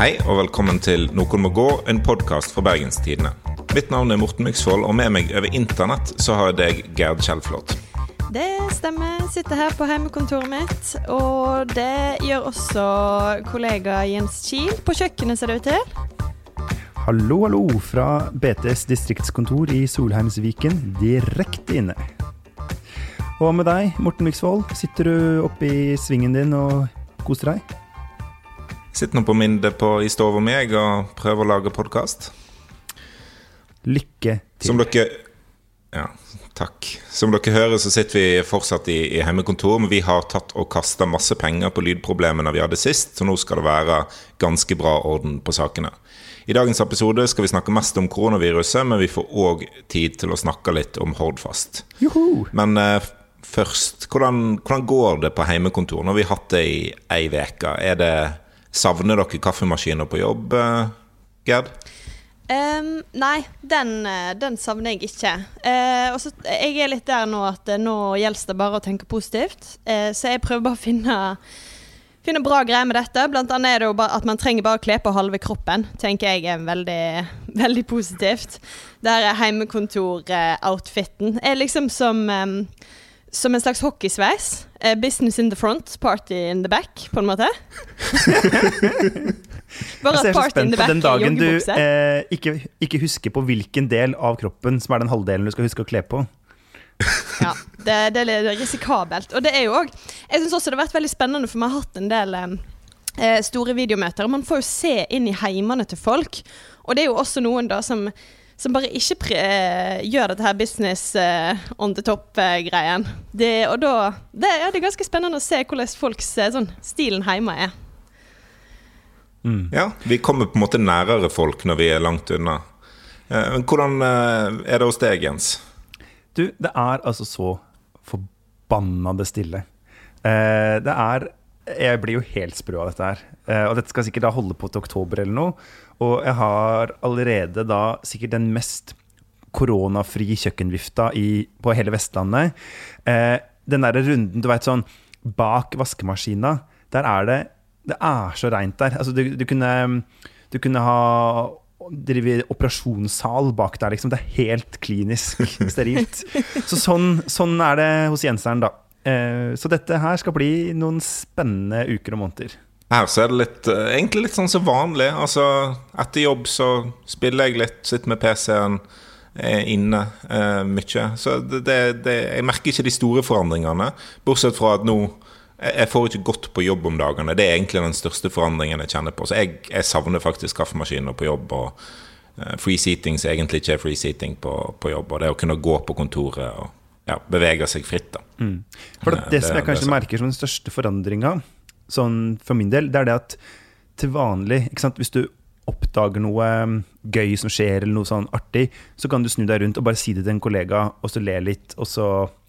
Hei og velkommen til Noen må gå, en podkast fra Bergenstidene. Mitt navn er Morten Myksvold, og med meg over internett så har jeg deg, Gerd Kjellflot. Det stemmer. Sitter her på hjemmekontoret mitt. Og det gjør også kollega Jens Kiel på kjøkkenet, ser det ut til. Hallo, hallo fra BTs distriktskontor i Solheimsviken, direkte inne. Og med deg, Morten Myksvold, sitter du oppe i svingen din og koser deg? Sitter nå på Minde på, i stua mi og prøver å lage podkast. Lykke til. Som dere Ja, takk. Som dere hører, så sitter vi fortsatt i, i hjemmekontor, men vi har tatt og kasta masse penger på lydproblemene vi hadde sist, så nå skal det være ganske bra orden på sakene. I dagens episode skal vi snakke mest om koronaviruset, men vi får òg tid til å snakke litt om Hordfast. Joho! Men eh, først, hvordan, hvordan går det på hjemmekontor? Nå har vi hatt det i ei uke. Er det Savner dere kaffemaskiner på jobb, eh, Gerd? Um, nei, den, eh, den savner jeg ikke. Uh, også, jeg er litt der nå at eh, nå gjelder det bare å tenke positivt. Uh, så jeg prøver bare å finne Finne bra greier med dette. Blant annet er det jo bare at man trenger bare å kle på halve kroppen. Tenker jeg er veldig, veldig positivt. Der er heimekontor-outfiten. Er liksom som em, som en slags hockeysveis. Eh, business in the front, party in the back, på en måte. Bare at party in the back den er dagen du joggebukse. eh, ikke, ikke husker på hvilken del av kroppen som er den halvdelen du skal huske å kle på. Ja, det, det er risikabelt. Og det er jo òg Jeg syns også det har vært veldig spennende, for vi har hatt en del eh, store videomøter. Og man får jo se inn i heimene til folk. Og det er jo også noen da som som bare ikke pre eh, gjør dette her business eh, on the top-greien. Det, og da det, ja, det er ganske spennende å se hvordan folks eh, sånn, stilen hjemme er. Ja, vi kommer på en måte nærere folk når vi er langt unna. Eh, Men hvordan eh, er det hos deg, Jens? Du, det er altså så forbannede stille. Eh, det er Jeg blir jo helt sprø av dette her. Eh, og dette skal sikkert da holde på til oktober eller noe. Og jeg har allerede da sikkert den mest koronafri kjøkkenvifta i, på hele Vestlandet. Eh, den derre runden, du veit sånn bak vaskemaskina, der er det Det er så reint der. Altså, du, du kunne Du kunne ha drive operasjonssal bak der, liksom. Det er helt klinisk sterilt. Så sånn, sånn er det hos Jenseren, da. Eh, så dette her skal bli noen spennende uker og måneder. Her så er det litt, eh, egentlig litt sånn som vanlig. Altså, etter jobb så spiller jeg litt, sitter med PC-en, inne eh, mye. Så det, det, det, jeg merker ikke de store forandringene, bortsett fra at nå jeg får ikke gått på jobb om dagene. Det er egentlig den største forandringen jeg kjenner på. Så jeg, jeg savner faktisk kaffemaskiner på jobb. og eh, Free seating som egentlig ikke er free seating på, på jobb. Og det å kunne gå på kontoret og ja, bevege seg fritt. da. For det, Eh, det som jeg kanskje er merker som den største forandringa, sånn for min del, det er det at til vanlig ikke sant, Hvis du oppdager noe um, gøy som skjer, eller noe sånn artig, så kan du snu deg rundt og bare si det til en kollega, og så le litt, og så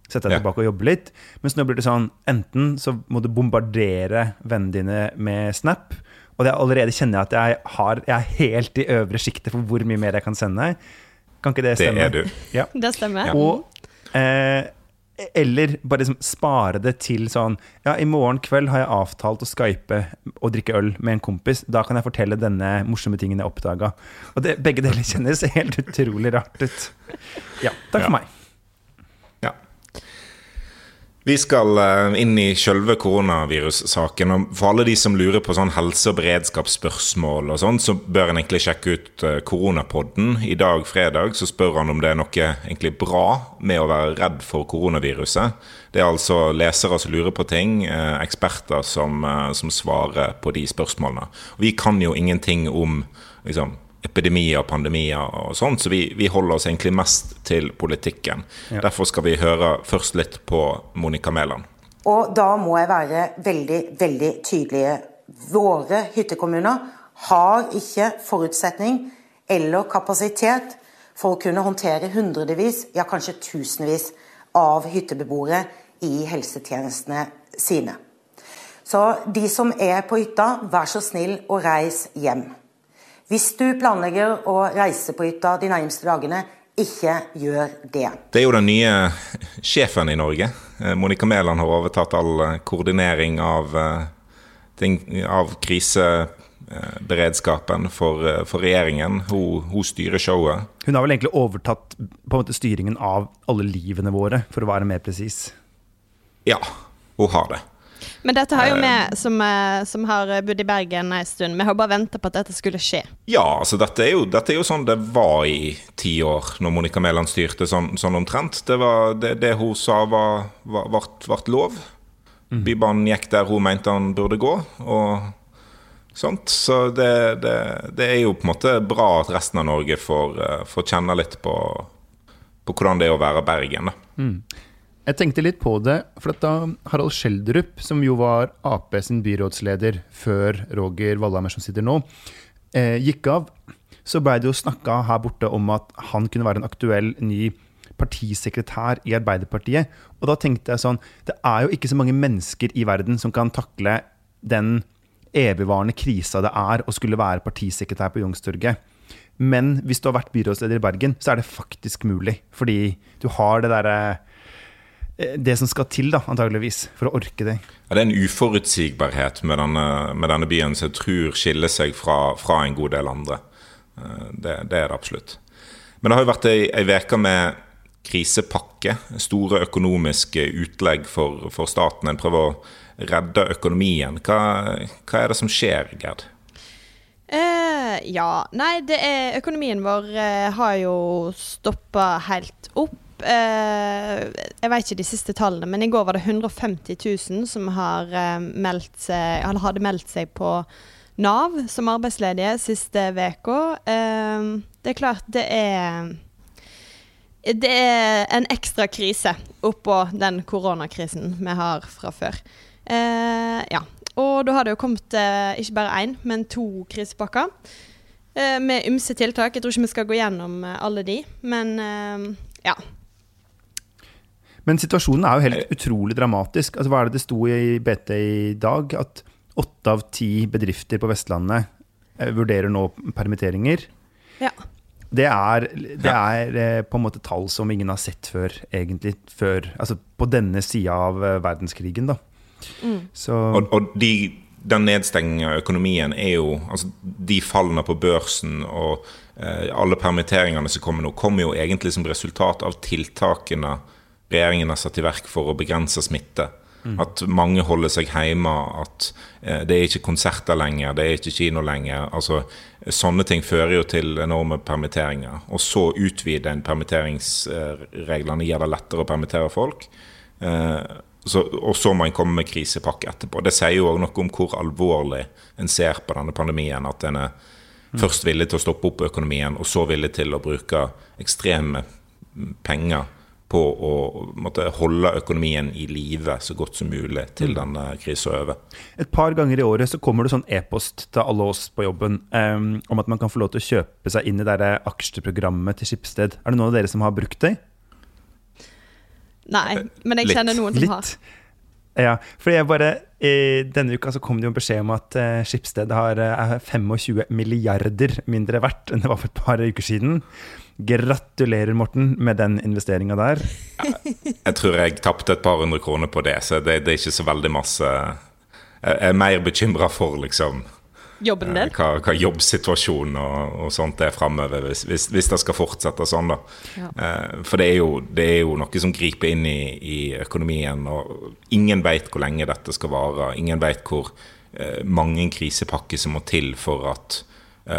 sette deg tilbake og jobbe litt. Mens nå blir det sånn enten så må du bombardere vennene dine med Snap, og det allerede kjenner jeg at jeg, har, jeg er helt i øvre sjiktet for hvor mye mer jeg kan sende. Kan ikke det stemme? Det er du. Ja. Det stemmer. Ja. Og eh, Eller bare liksom spare det til sånn Ja, i morgen kveld har jeg avtalt å skype og drikke øl med en kompis. Da kan jeg fortelle denne morsomme tingen jeg oppdaga. Og det, begge deler kjennes helt utrolig rart ut. Ja, takk Ja. for meg. Vi skal eh, inn i selve koronavirussaken. og For alle de som lurer på sånn helse- og beredskapsspørsmål, og sånn, så bør en egentlig sjekke ut eh, Koronapodden. I dag, fredag, så spør han om det er noe egentlig bra med å være redd for koronaviruset. Det er altså lesere som lurer på ting, eh, eksperter som, som svarer på de spørsmålene. Vi kan jo ingenting om liksom, epidemier og pandemier og sånt, så vi, vi holder oss egentlig mest til politikken. Derfor skal vi høre først litt på Monica Mæland. Og da må jeg være veldig, veldig tydelige. Våre hyttekommuner har ikke forutsetning eller kapasitet for å kunne håndtere hundrevis, ja kanskje tusenvis av hyttebeboere i helsetjenestene sine. Så de som er på hytta, vær så snill å reise hjem. Hvis du planlegger å reise på hytta de nærmeste dagene, ikke gjør det. Det er jo den nye sjefen i Norge. Eh, Monica Mæland har overtatt all eh, koordinering av, eh, av kriseberedskapen for, for regjeringen. Hun, hun, styrer showet. Hun har vel egentlig overtatt på en måte styringen av alle livene våre, for å være mer presis? Ja, hun har det. Men dette har jo vi som, som, har bodd i Bergen en stund, vi har bare venta på at dette skulle skje. Ja, altså dette er jo, dette er jo sånn det var i ti år, når Monica Mæland styrte sånn, sånn, omtrent. Det, var, det, det hun sa var, var, vart, lov. Mm. Bybanen gikk der hun mente han burde gå. og sånt. Så det, det, det, er jo på en måte bra at resten av Norge får, eh, får kjenne litt på, på, hvordan det er å være Bergen. Mm. Jeg tenkte litt på det, for da Harald Schjelderup, som jo var Ap sin byrådsleder før Roger Wallhammer, som sitter nå, eh, gikk av, så blei det jo snakka her borte om at han kunne være en aktuell ny partisekretær i Arbeiderpartiet. Og da tenkte jeg sånn Det er jo ikke så mange mennesker i verden som kan takle den evigvarende krisa det er å skulle være partisekretær på Youngstorget. Men hvis du har vært byrådsleder i Bergen, så er det faktisk mulig. Fordi du har det derre eh, det som skal til, da, antageligvis, for å orke det. Ja, det er en uforutsigbarhet med denne, med denne, byen som jeg tror skiller seg fra, fra en god del andre. Eh, det, det, er det absolutt. Men det har jo vært ei uke med krisepakke. Store økonomiske utlegg for, for staten. En prøver å redde økonomien. Hva, hva er det som skjer, Gerd? Eh, ja, nei, det er Økonomien vår eh, har jo stoppa helt opp. Eh, jeg vet ikke de siste tallene, men i går var det 150 000 som har, eh, meldt seg, hadde meldt seg på Nav som arbeidsledige siste uka. Eh, det er klart det er det er en ekstra krise oppå den koronakrisen vi har fra før. Ja. Og da har det jo kommet ikke bare én, men to krisepakker med ymse tiltak. Jeg tror ikke vi skal gå gjennom alle de, men ja. Men situasjonen er jo helt utrolig dramatisk. Altså, hva er det det sto i BT i dag? At åtte av ti bedrifter på Vestlandet eh, vurderer nå permitteringer. Ja. Det er, det er eh, på en måte tall som ingen har sett før, egentlig. Før, altså på denne sida av eh, verdenskrigen, da. Mm. Og, og de, den nedstengingen av økonomien er jo altså De fallene på børsen og eh, alle permitteringene som kommer nå, kommer jo egentlig som resultat av tiltakene regjeringen har satt i verk for å begrense smitte. Mm. At mange holder seg hjemme, at eh, det er ikke konserter lenger, det er ikke kino lenger. Altså, sånne ting fører jo til enorme permitteringer. Og så utvide en permitteringsreglene, gjør det lettere å permittere folk. Eh, så, og så må en komme med krisepakke etterpå. Det sier jo òg noe om hvor alvorlig en ser på denne pandemien. At en er mm. først villig til å stoppe opp økonomien, og så villig til å bruke ekstreme penger på å måtte, holde økonomien i live så godt som mulig til mm. denne krisa er over. Et par ganger i året så kommer det sånn e-post til alle oss på jobben um, om at man kan få lov til å kjøpe seg inn i det aksjeprogrammet til Skipsted. Er det noen av dere som har brukt det? Nei, men jeg kjenner noen som Litt. har. Ja, for jeg bare, i Denne uka så kom det jo en beskjed om at uh, Skipsted har uh, 25 milliarder mindre verdt enn det var for et par uker siden. Gratulerer, Morten, med den investeringa der. jeg tror jeg tapte et par hundre kroner på det, så det, det er ikke så veldig masse Jeg er mer bekymra for liksom Jobben din? Eh, hva, hva jobbsituasjonen og, og, sånt er framover, hvis, hvis, hvis, det skal fortsette sånn. da. Ja. Eh, for det er, jo, det er, jo, noe som griper inn i, i økonomien, og ingen veit hvor lenge dette skal vare. Ingen veit hvor eh, mange krisepakker som må til for at Eh,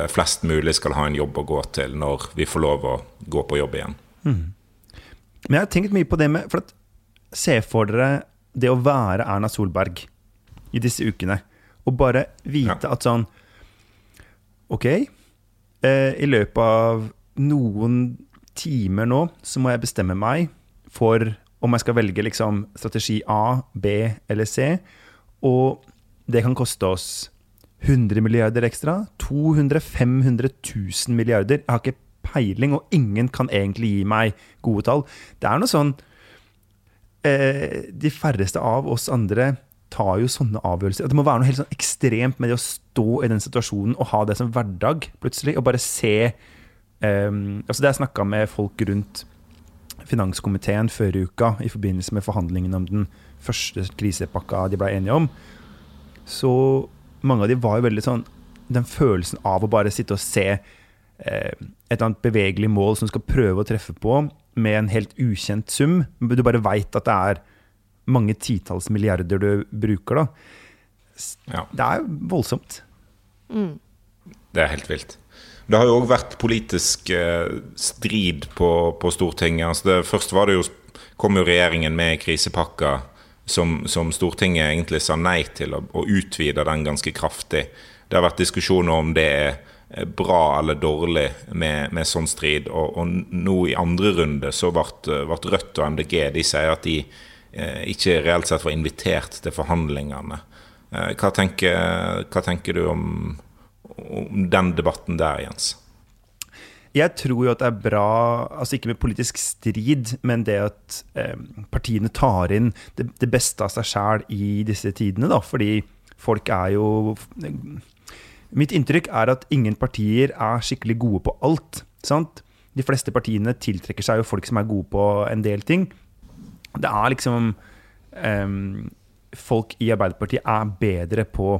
flest mulig skal ha en jobb å gå til når vi får lov å gå på jobb igjen. Mm. Men jeg har tenkt mye på det med for at, Se for dere det å være Erna Solberg i disse ukene. Og bare vite ja. at sånn OK, eh, i løpet av noen timer nå så må jeg bestemme meg for om jeg skal velge liksom strategi A, B eller C. Og det kan koste oss 100 milliarder ekstra? 200 500 000 milliarder? Jeg har ikke peiling, og ingen kan egentlig gi meg gode tall. Det er noe sånn eh, De færreste av oss andre tar jo sånne avgjørelser. Det må være noe helt sånn ekstremt med det å stå i den situasjonen og ha det som hverdag, plutselig. Og bare se eh, altså Det jeg snakka med folk rundt finanskomiteen før i uka i forbindelse med forhandlingene om den første krisepakka de ble enige om, så mange av de var jo veldig sånn den følelsen av å bare sitte og se eh, et eller annet bevegelig mål som du skal prøve å treffe på, med en helt ukjent sum. Du bare veit at det er mange titalls milliarder du bruker, da. Ja. Det er voldsomt. Mm. Det er helt vilt. Det har jo òg vært politisk eh, strid på, på Stortinget. Altså det, først var det jo, kom jo regjeringen med krisepakka som, som, Stortinget egentlig sa nei til, å, å utvide den ganske kraftig. Det har vært diskusjoner om det er bra eller dårlig med, med sånn strid. Og, og, nå i andre runde så ble Rødt og MDG de sier at de eh, ikke reelt sett var invitert til forhandlingene. Eh, hva, tenker, hva tenker du om om den debatten der, Jens? Jeg tror jo at det er bra, altså ikke med politisk strid, men det at eh, partiene tar inn det, det beste av seg sjæl i disse tidene, da. Fordi folk er jo Mitt inntrykk er at ingen partier er skikkelig gode på alt. sant? De fleste partiene tiltrekker seg jo folk som er gode på en del ting. Det er liksom eh, Folk i Arbeiderpartiet er bedre på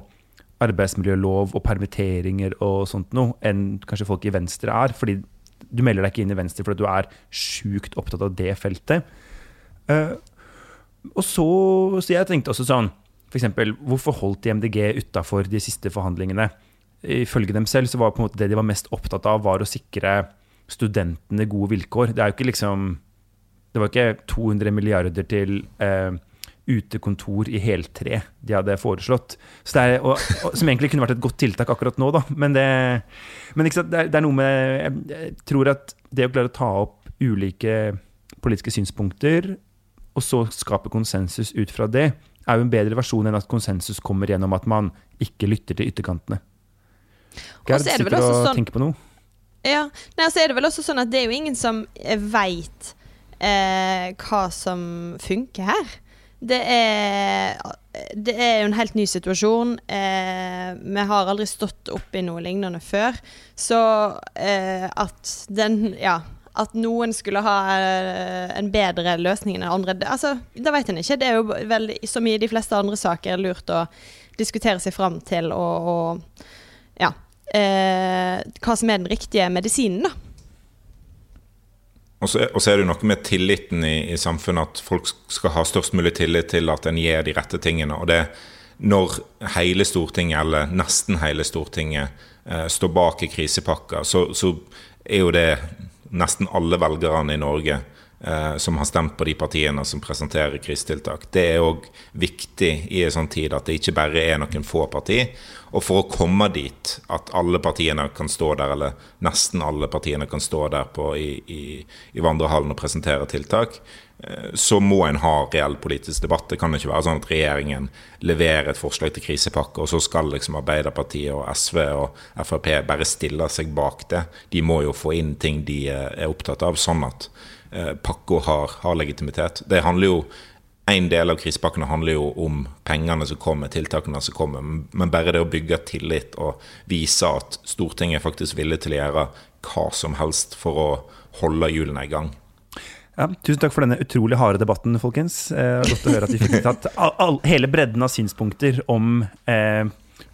arbeidsmiljølov og permitteringer og sånt noe enn kanskje folk i Venstre er. Fordi du melder deg ikke inn i Venstre fordi du er sjukt opptatt av det feltet. Uh, og så, så jeg tenkte også sånn F.eks. hvorfor holdt de MDG utafor de siste forhandlingene? Ifølge dem selv så var på en måte det de var mest opptatt av, var å sikre studentene gode vilkår. Det er jo ikke liksom Det var ikke 200 milliarder til uh, utekontor i heltre de hadde foreslått. Er, og, og, som egentlig kunne vært et godt tiltak akkurat nå, da. Men, det, men det, er, det, er, noe med jeg, tror at det å klare å ta opp ulike politiske synspunkter, og så skape konsensus ut fra det, er jo en bedre versjon enn at konsensus kommer gjennom at man ikke lytter til ytterkantene. Gerd sitter og sånn, tenker på noe. Ja, Nei, så er det vel også sånn at det er jo ingen som veit eh, hva som funker her. Det er, det er jo en helt ny situasjon. Eh, vi har aldri stått oppi noe lignende før. Så eh, at den Ja. At noen skulle ha eh, en bedre løsning enn andre, det, altså, det vet en ikke. Det er jo vel, som i de fleste andre saker lurt å diskutere seg fram til og, og Ja. Eh, hva som er den riktige medisinen, da. Og så, er det jo noe med tilliten i, i, samfunnet, at folk skal ha størst mulig tillit til at en gjør de rette tingene. Og det når hele Stortinget, eller nesten hele Stortinget, eh, står bak i krisepakka, så, så, er jo det nesten alle velgerne i Norge eh, som har stemt på de partiene som presenterer krisetiltak. Det er òg viktig i en sånn tid at det ikke bare er noen få parti. Og for å komme dit at alle partiene kan stå der, eller nesten alle partiene kan stå der på, i, i, i vandrehallen og presentere tiltak, eh, så må en ha reell politisk debatt. Det kan ikke være sånn at regjeringen leverer et forslag til krisepakke, og så skal liksom Arbeiderpartiet og SV og Frp bare stille seg bak det. De må jo få inn ting de er opptatt av, sånn at eh, pakka har, har legitimitet. Det handler jo en del av krisepakkene handler jo om pengene som kommer, tiltakene som kommer. Men bare det å bygge tillit og vise at Stortinget er faktisk villig til å gjøre hva som helst for å holde hjulene i gang. Ja, tusen takk for denne utrolig harde debatten, folkens. Eh, godt å høre at vi fikk tatt all, all, hele bredden av synspunkter om eh,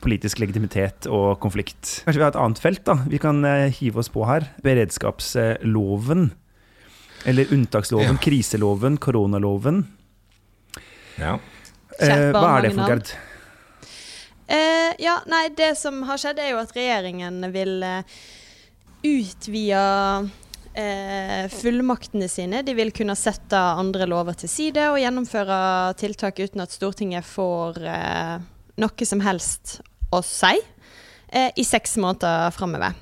politisk legitimitet og konflikt. Kanskje vi har et annet felt da, vi kan eh, hive oss på her. Beredskapsloven. Eller unntaksloven, ja. kriseloven, koronaloven. Ja. Eh, hva er det for, Gerd? Eh, ja, nei, det som har skjedd, er jo at regjeringen vil uh, utvide uh, fullmaktene sine. De vil kunne sette andre lover til side og gjennomføre tiltak uten at Stortinget får uh, noe som helst å si i seks måneder framover.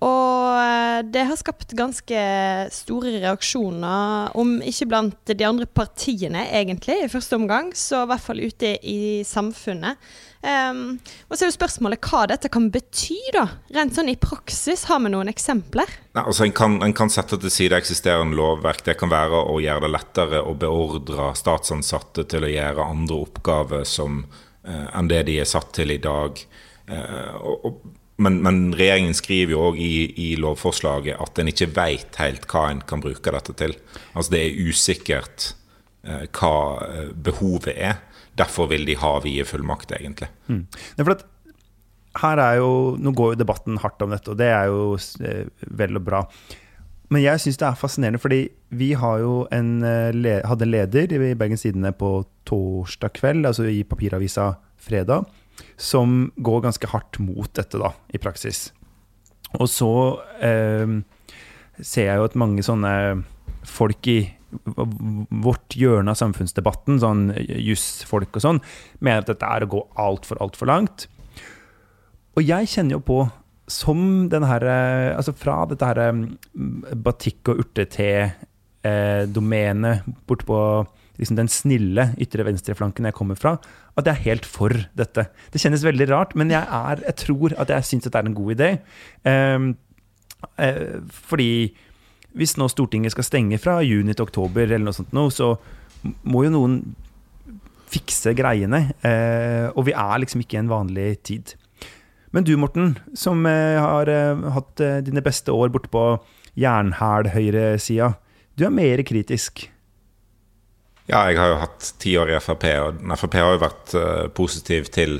Og eh, det har skapt ganske store reaksjoner, om ikke blant de andre partiene, egentlig, i første omgang, så i hvert fall ute i samfunnet. Um, og så er jo spørsmålet hva dette kan bety, da. Rent sånn i praksis, har vi noen eksempler? Nei, altså En kan, en kan sette til side eksisterende lovverk. Det kan være å gjøre det lettere å beordre statsansatte til å gjøre andre oppgaver som, eh, enn det de er satt til i dag. Eh, og, og men, men, regjeringen skriver jo òg i, i, lovforslaget at en ikke veit helt hva en kan bruke dette til. Altså det er usikkert eh, hva eh, behovet er. Derfor vil de ha vide fullmakter, egentlig. Mm. Det er for at her er jo Nå går jo debatten hardt om dette, og det er jo eh, vel og bra. Men jeg syns det er fascinerende, fordi vi en, eh, hadde en leder i Bergens Tidende på torsdag kveld, altså i papiravisa fredag, som går ganske hardt mot dette, da, i praksis. Og så eh, ser jeg jo at mange sånne folk i vårt hjørne av samfunnsdebatten, sånn jusfolk og sånn, mener at dette er å gå altfor, altfor langt. Og jeg kjenner jo på, som den her eh, Altså fra dette her mm, batikk- og urte-te-domenet eh, borte på liksom den snille ytre venstreflanken jeg kommer fra, at jeg er helt for dette. Det kjennes veldig rart, men jeg, er, jeg tror at jeg syns det er en god idé. Um, uh, fordi hvis nå Stortinget skal stenge fra juni til oktober, eller noe sånt nå, så må jo noen fikse greiene. Uh, og vi er liksom ikke i en vanlig tid. Men du, Morten, som uh, har hatt dine beste år borte på jernhæl-høyresida, du er mer kritisk. Ja, jeg har jo hatt ti år i Frp, og Frp har jo vært uh, positiv til,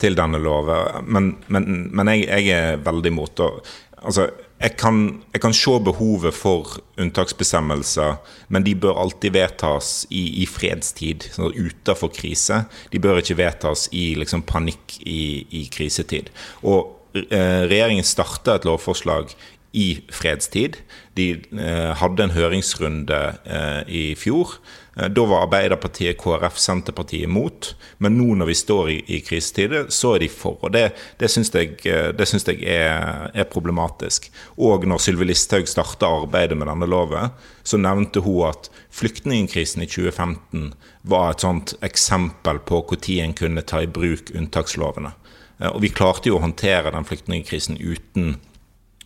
til, denne loven. Men, men, men jeg, jeg, er veldig imot. Og, altså, jeg kan, jeg kan, se behovet for unntaksbestemmelser, men de bør alltid vedtas i, i fredstid, sånn utenfor krise. De bør ikke vedtas i liksom, panikk i, i, krisetid. Og eh, Regjeringen starta et lovforslag i fredstid. De eh, hadde en høringsrunde eh, i fjor da var Arbeiderpartiet, KrF, Senterpartiet imot. Men nå når vi står i, i krisetider, så er de for. Og det, det syns jeg, eh, det syns jeg er, er, problematisk. Og når Sylvi Listhaug starta arbeidet med denne loven, så nevnte hun at flyktningkrisen i 2015 var et sånt eksempel på når en kunne ta i bruk unntakslovene. Eh, og vi klarte jo å håndtere den flyktningkrisen uten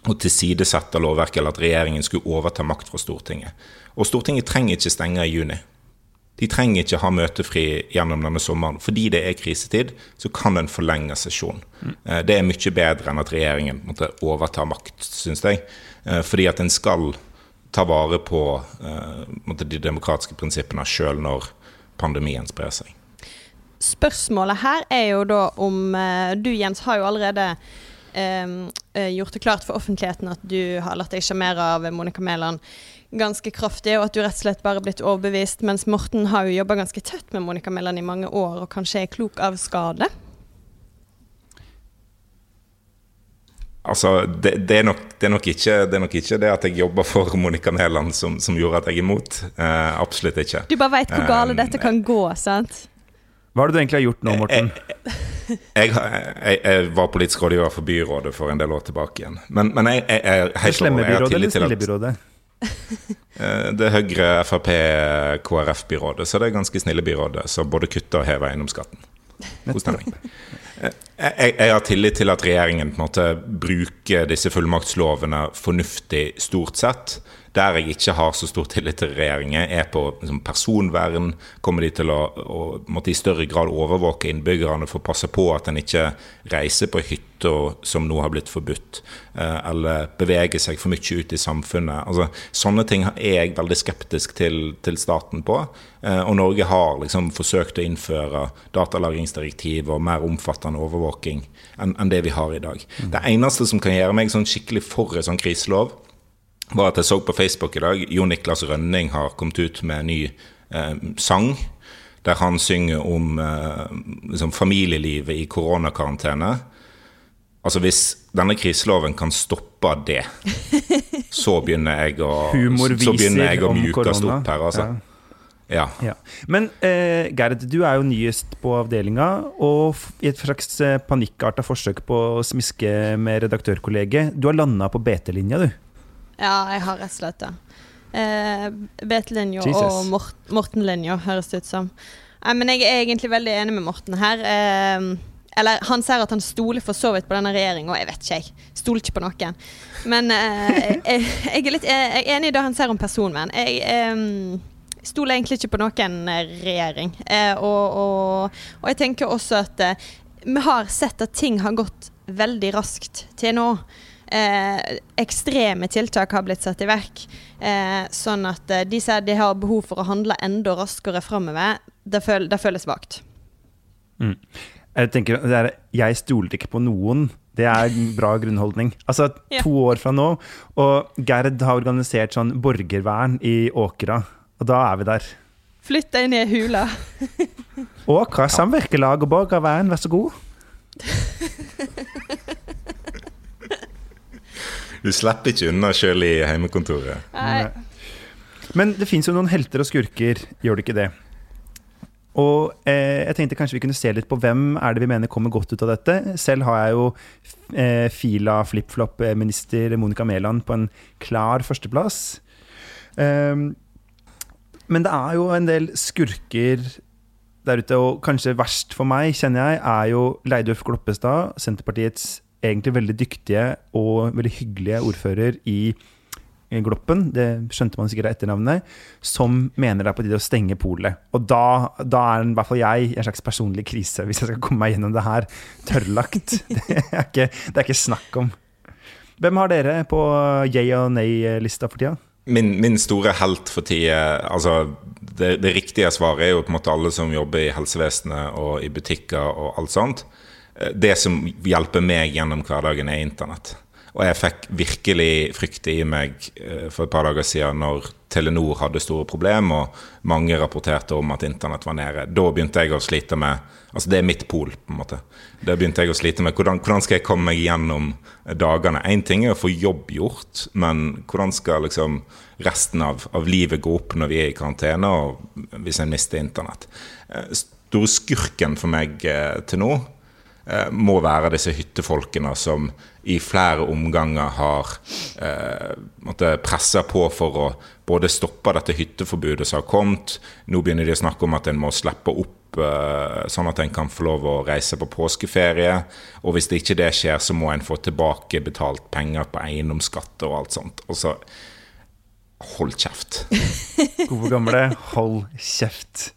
å tilsidesette lovverket, eller at regjeringen skulle overta makt fra Stortinget. Og Stortinget trenger ikke stenge i juni. De trenger ikke ha møtefri gjennom denne sommeren. Fordi det er krisetid, så kan en forlenge sesjonen. Mm. Det er mye bedre enn at regjeringen måtte overta makt, syns jeg. Eh, fordi at en skal ta vare på uh, de demokratiske prinsippene sjøl når pandemien sprer seg. Spørsmålet her er jo da om Du Jens har jo allerede gjort det klart for offentligheten at du har latt deg sjarmere av Monica Mæland ganske kraftig, og at du rett og slett bare er blitt overbevist. Mens Morten har jo jobba ganske tett med Monica Mæland i mange år, og kanskje er klok av skade. Altså, det, det, er nok, det, er ikke, det, er nok, ikke, det at jeg jobber for Monica Mæland som, som, gjorde at jeg er imot. Eh, absolutt ikke. Du bare veit hvor gale eh, dette kan gå, sant? Hva har du egentlig har gjort nå, Morten? Jeg, jeg, jeg, jeg var politisk rådgiver for byrådet for en del år tilbake igjen. Men, men jeg, er helt Slemme byrådet eller snille byrådet? Eh, det Høyre, Frp, KrF-byrådet. Så det er ganske snille byrådet som både kutter og hever eiendomsskatten. God stemning. Eh, jeg, jeg, har tillit til at regjeringen på en måte bruker disse fullmaktslovene fornuftig, stort sett. Der jeg ikke har så stor tillit til regjeringen, er på liksom, personvern. Kommer de til å, å måtte i større grad overvåke innbyggerne for å passe på at en ikke reiser på hytta som nå har blitt forbudt, eh, eller beveger seg for mye ut i samfunnet. Altså, sånne ting er jeg veldig skeptisk til, til staten på. Eh, og Norge har liksom forsøkt å innføre datalagringsdirektiv og mer omfattende overvåking enn, en det vi har i dag. Mm. Det eneste som kan gjøre meg sånn skikkelig for en sånn kriselov, var at jeg så på Facebook i dag Jo Niklas Rønning har kommet ut med en ny eh, sang. Der han synger om eh, liksom familielivet i koronakarantene. Altså Hvis denne kriseloven kan stoppe det, så begynner jeg å, så begynner jeg å mjukast opp her. altså. Ja. ja. Men eh, Gerd, du er jo nyest på avdelinga, og i et slags eh, panikkarta forsøk på å smiske med redaktørkollegiet. Du har landa på BT-linja, du? Ja, jeg har rett og slett det. Eh, BT-linja og Mort Morten-linja, høres det ut som. Eh, men jeg er egentlig veldig enig med Morten her. Eh, eller han sier at han stoler for så vidt på denne regjeringa, jeg vet ikke, jeg. Stoler ikke på noen. Men eh, jeg, jeg, er litt jeg er enig i det han sier om personvern. Jeg eh, stoler egentlig ikke på noen regjering. Eh, og, og, og, jeg tenker også at vi har sett at ting har gått veldig raskt til nå eh, ekstreme tiltak har blitt satt i verk. Eh, sånn at eh, de sier de har behov for å handle enda raskere framover. Det, føl det føles vagt. Mm. Jeg tenker, det er, jeg stoler ikke på noen. Det er en bra grunnholdning. Altså, Ja. to år fra nå, og Gerd har organisert sånn borgervern i Åkra. Og da er vi der. Flytt deg ned i hule. Åkra samvirkelag og borgervern, vær så god. Du slipper ikke unna sjøl i heimekontoret. Nei. Men det fins jo noen helter og skurker, gjør det ikke det? Og eh, jeg tenkte kanskje vi kunne se litt på hvem er det vi mener kommer godt ut av dette. Selv har jeg jo eh, Fila flip-flop-minister Monica Mæland på en klar førsteplass. Ehm, men det er jo en del skurker der ute, og kanskje verst for meg, kjenner jeg, er jo Leidulf Kloppestad, Senterpartiets egentlig veldig dyktige og veldig hyggelige ordfører i Gloppen, det skjønte man sikkert av etternavnet, som mener det er på tide å stenge polet. Og da, da er i hvert fall jeg i en slags personlig krise, hvis jeg skal komme meg gjennom det her tørrlagt. Det er ikke, det er ikke snakk om. Hvem har dere på yay og nei-lista for tida? Min, min store helt for tida Altså, det, det riktige svaret er jo på en måte alle som jobber i helsevesenet og i butikker og alt sånt. Eh, Det som hjelper meg gjennom hverdagen, er internett. Og jeg fikk virkelig frykt i meg eh, for et par dager siden når Telenor hadde store problemer, og mange rapporterte om at internett var nede. Da begynte jeg å slite med Altså, det er mitt pol, på en måte. Da begynte jeg å slite med hvordan, hvordan skal jeg komme meg gjennom dagene. Én ting er å få jobb gjort, men hvordan skal liksom resten av, av livet gå opp når vi er i karantene, og hvis en mister internett? Eh, Store skurken for meg til nå må være disse hyttefolkene som i flere omganger har eh, måtte pressa på for å både stoppe dette hytteforbudet som har kommet. Nå begynner de å snakke om at en må slippe opp eh, sånn at en kan få lov å reise på påskeferie. Og hvis det ikke det skjer, så må en få tilbake betalt penger på eiendomsskatt og alt sånt. Og hold kjeft. Gode gamle hold kjeft.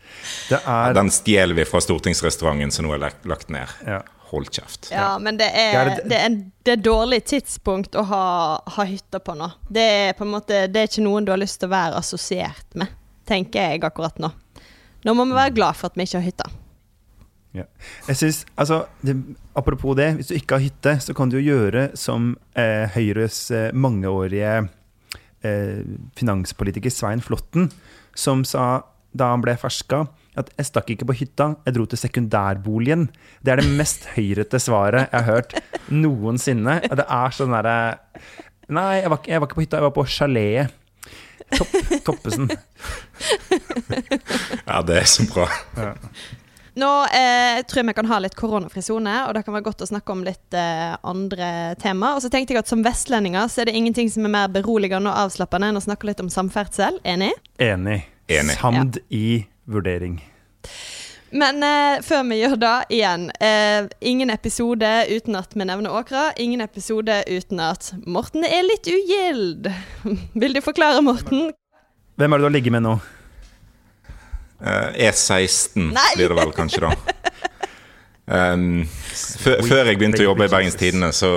Det er Den stjeler vi fra stortingsrestauranten som nå er lagt- ned. ja. Hold kjeft. Ja, men det er, det er, det er dårlig tidspunkt å ha, ha hytter på nå. Det er på en måte Det er ikke noen du har lyst til å være assosiert med, tenker jeg akkurat nå. Nå må vi være glad for at vi ikke har hytte. Ja. Jeg synes, altså, det, apropos det, hvis du ikke har hytte, så kan du jo gjøre som eh, Høyres eh, mangeårige eh, finanspolitiker Svein Flåtten, som sa da han ble ferska, at 'jeg stakk ikke på hytta, jeg dro til sekundærboligen'. Det er det mest høyrete svaret jeg har hørt noensinne. Det er sånn derre Nei, jeg var, ikke, jeg var ikke på hytta, jeg var på chaletet. Topp, Toppesen. Ja, det er så bra. Nå eh, tror jeg vi kan ha litt koronafri sone, og det kan være godt å snakke om litt eh, andre tema. Og så tenkte jeg at som vestlendinger så er det ingenting som er mer beroligende og avslappende enn å snakke litt om samferdsel. Enig? Enig. Enig. Samd i vurdering. Men eh, før vi gjør det igjen eh, Ingen episode uten at vi nevner Åkra. Ingen episode uten at Morten er litt ugild. Vil du forklare, Morten? Hvem er det du har ligget med nå? Eh, E16 Nei! blir det vel kanskje, da. Um, før, jeg begynte å jobbe i Bergens Tidende, så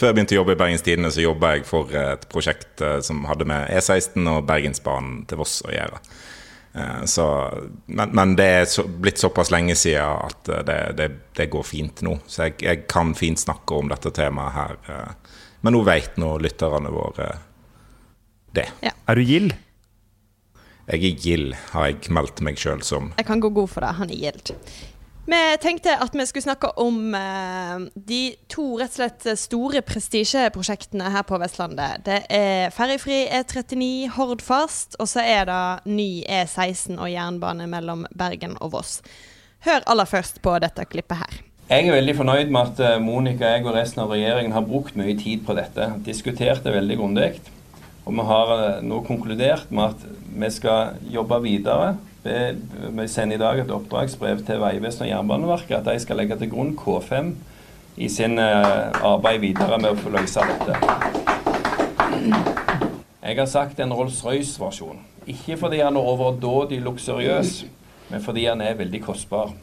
før jeg begynte å jobbe i Bergens Tidende, så jobba jeg for et prosjekt eh, som hadde med E16 og Bergensbanen til Voss å gjøre. Eh, så, men, men det er så, blitt såpass lenge siden at det, det, det går fint nå. Så jeg, jeg kan fint snakke om dette temaet her. Men nå vet nå lytterne våre det. Er du gild? Jeg er gild, har jeg meldt meg sjøl som. Jeg kan gå god for det. Han er gild. Vi tenkte at vi skulle snakke om eh, de to rett og slett store prestisjeprosjektene her på Vestlandet. Det er ferjefri E39 Hordfast, og så er det ny E16 og jernbane mellom Bergen og Voss. Hør aller først på dette klippet her. Jeg er veldig fornøyd med at eh, Monica, jeg og resten av regjeringen har brukt mye tid på dette. Diskutert det veldig grundig. Og vi har eh, nå konkludert med at vi skal jobbe videre. Vi sender i dag et oppdragsbrev til Vegvesenet og Jernbaneverket at de skal legge til grunn K5 i sin eh, arbeid videre med å få løse dette. Jeg har sagt en Rolls-Royce-versjon. Ikke fordi han er overdådig luksuriøs, men fordi han er veldig kostbar.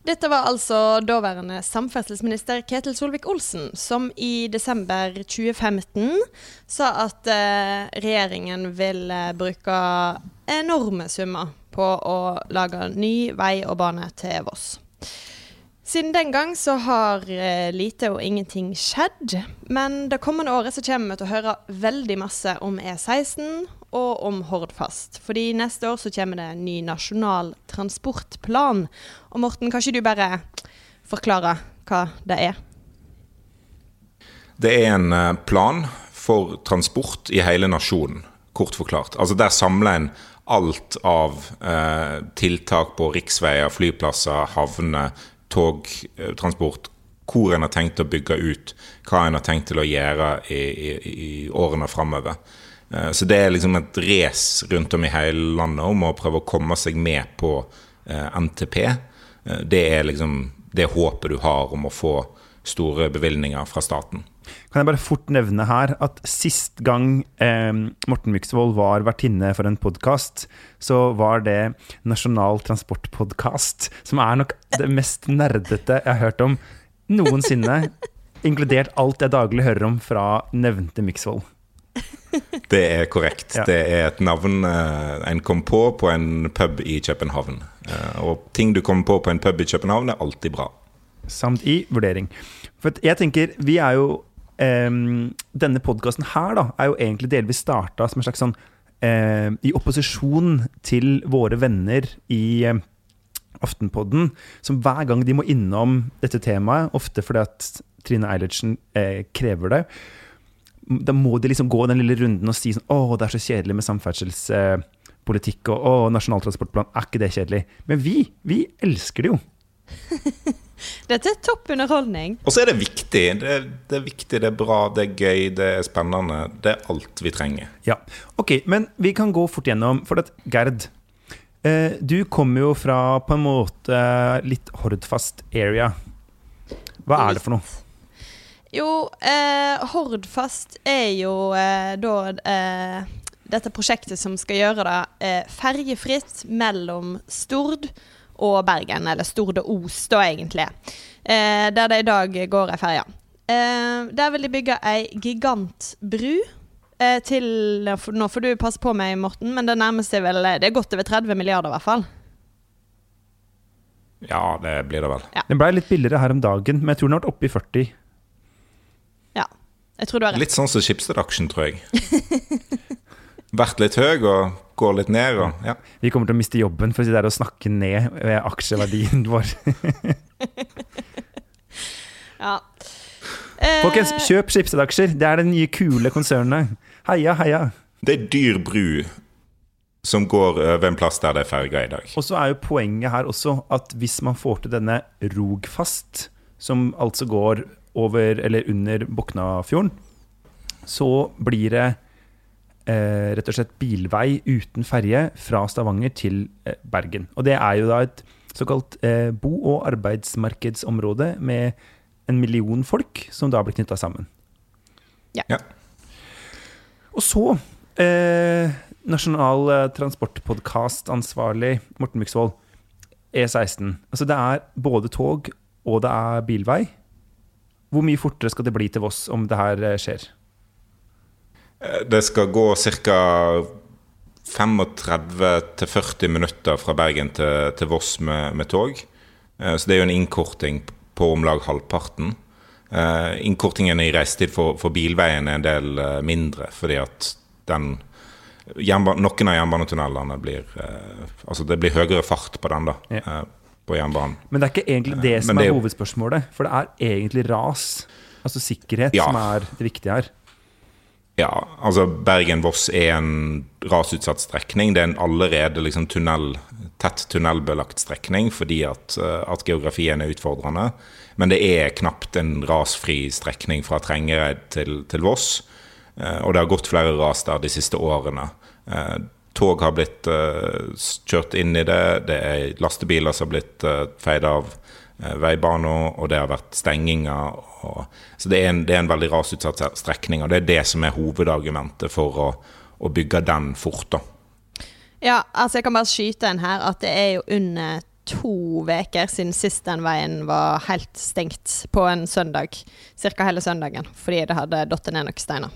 Dette var altså daværende samferdselsminister Ketil Solvik-Olsen, som i desember 2015 sa at eh, regjeringen vil eh, bruke enorme summer på å lage ny vei og bane til Voss. Siden den gang så har eh, lite og ingenting skjedd. Men det kommende året så kommer vi til å høre veldig masse om E16 og om Hordfast. Fordi neste år så kommer det en ny nasjonal transportplan. Og Morten, kan ikke du bare forklare hva det er? Det er en eh, plan for transport i hele nasjonen, kort forklart. Altså Der samler en alt av eh, tiltak på riksveier, flyplasser, havner, togtransport. Hvor en har tenkt å bygge ut, hva en har tenkt til å gjøre i, i, i årene framover. Eh, så det er liksom et race rundt om i hele landet om å prøve å komme seg med på eh, NTP. Eh, det er liksom det håpet du har om å få store bevilgninger fra staten. Kan jeg bare fort nevne her at sist gang eh, Morten Myksvold var vertinne for en podkast, så var det Nasjonal transportpodkast, som er nok det mest nerdete jeg har hørt om noensinne. inkludert alt jeg daglig hører om fra nevnte Myksvold. Det er korrekt. Ja. Det er et navn eh, en kom på på en pub i København. Eh, og ting du kommer på på en pub i København, er alltid bra. Samt i vurdering. For jeg tenker, vi er jo um, Denne podkasten her da, er jo egentlig delvis starta som en slags sånn uh, I opposisjon til våre venner i uh, Aftenpodden, som hver gang de må innom dette temaet, ofte fordi at Trine Eilertsen uh, krever det, da må de liksom gå den lille runden og si sånn Å, det er så kjedelig med samferdselspolitikk, og å, Nasjonal transportplan, er ikke det kjedelig? Men vi, vi elsker det jo. Dette er topp underholdning. Og så er det viktig. Det, det er viktig, det er bra, det er gøy, det er spennende. Det er alt vi trenger. Ja, ok, men vi kan gå fort gjennom, for at Gerd, eh, du kommer jo fra på en måte litt Hordfast area. Hva er det for noe? Jo, eh, Hordfast er jo eh, da eh, dette prosjektet som skal gjøre det eh, ferjefritt mellom Stord og Bergen, eller Stord og Os, da egentlig. Eh, der det i dag går ei ferje. Eh, der vil de bygge ei gigantbru. Eh, til Nå får du passe på meg, Morten, men det nærmer seg vel Det er godt over 30 milliarder, i hvert fall. Ja, det blir det vel. Den blei litt billigere her om dagen, men jeg tror den har vært oppe i 40. Jeg tror du har rett. Litt sånn som Schibsted-aksjen, tror jeg. Vært litt høy og går litt ned. Og, ja. Vi kommer til å miste jobben for å si det er å snakke ned ved aksjeverdien vår. Ja. Eh, Folkens, kjøp Schibsted-aksjer. Det er det nye, kule konsernet. Heia, heia. Det er dyr bru som går over en plass der det er ferga i dag. Og så er jo poenget her også at hvis man får til denne Rogfast, som altså går over eller under Boknafjorden, så blir det eh, rett og slett bilvei uten ferje fra Stavanger til eh, Bergen. Og det er jo da et såkalt eh, bo- og arbeidsmarkedsområde med en million folk som da blir knytta sammen. Ja. Og så eh, Nasjonal eh, transportpodkast-ansvarlig Morten Myksvold, E16. Altså det er både tog og det er bilvei. Hvor mye fortere skal det bli til Voss om det her eh, skjer? Eh, Det skal gå ca. 35-40 minutter fra Bergen til, til Voss med, med tog. Eh, Så det er jo en innkorting på om lag halvparten. Innkortingen i reisetid for, for bilveien er en del mindre, fordi at den Noen av jernbanetunnelene blir Altså det blir høyere fart på den, da. Ja. Eh, På jernbanen. Men det er ikke egentlig det som det er er hovedspørsmålet. For det er egentlig ras, altså sikkerhet, Ja. som er det viktige her. Ja, altså Bergen-Voss er en rasutsatt strekning. Det er en allerede liksom tunnel, tett tunnelbelagt strekning fordi at, eh, at geografien er utfordrende. Men det er knapt en rasfri strekning fra Trengereid til, til Voss. Eh, Og det har gått flere ras der de siste årene. Eh, Tog har blitt uh, kjørt inn i det. Det er lastebiler som har blitt uh, feid av uh, veibaner, og det har vært stenginger. Og, så det er, en, det er en veldig rasutsatt strekning, og det er det som er hovedargumentet for å, å bygge den fort. da. Ja, altså jeg kan bare skyte en her at det er jo under to uker siden sist den veien var helt stengt på en søndag. Cirka hele søndagen, fordi det hadde datt ned noen steiner.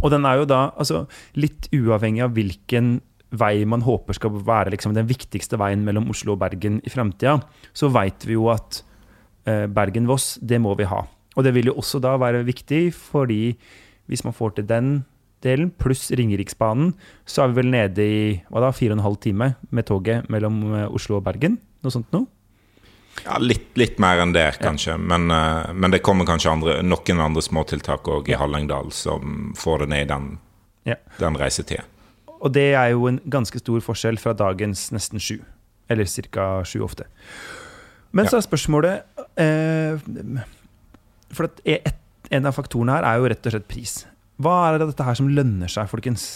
Og den er jo da, altså litt uavhengig av hvilken vei man håper skal være liksom den viktigste veien mellom Oslo og Bergen i framtida, så veit vi jo at eh, Bergen-Voss, det må vi ha. Og det vil jo også da være viktig, fordi hvis man får til den delen, pluss Ringeriksbanen, så er vi vel nede i hva da, fire og en halv time med toget mellom eh, Oslo og Bergen. Noe sånt noe? Ja, litt, litt, mer enn det, kanskje. Ja. Men, uh, men, det kommer kanskje andre, noen andre småtiltak òg i ja. Hallingdal som får det ned i den, ja. den reisetida. Og det er jo en ganske stor forskjell fra dagens nesten sju. Eller ca. sju ofte. Men så er spørsmålet eh, For et, en av faktorene her er jo rett og slett pris. Hva er det dette her som lønner seg, folkens?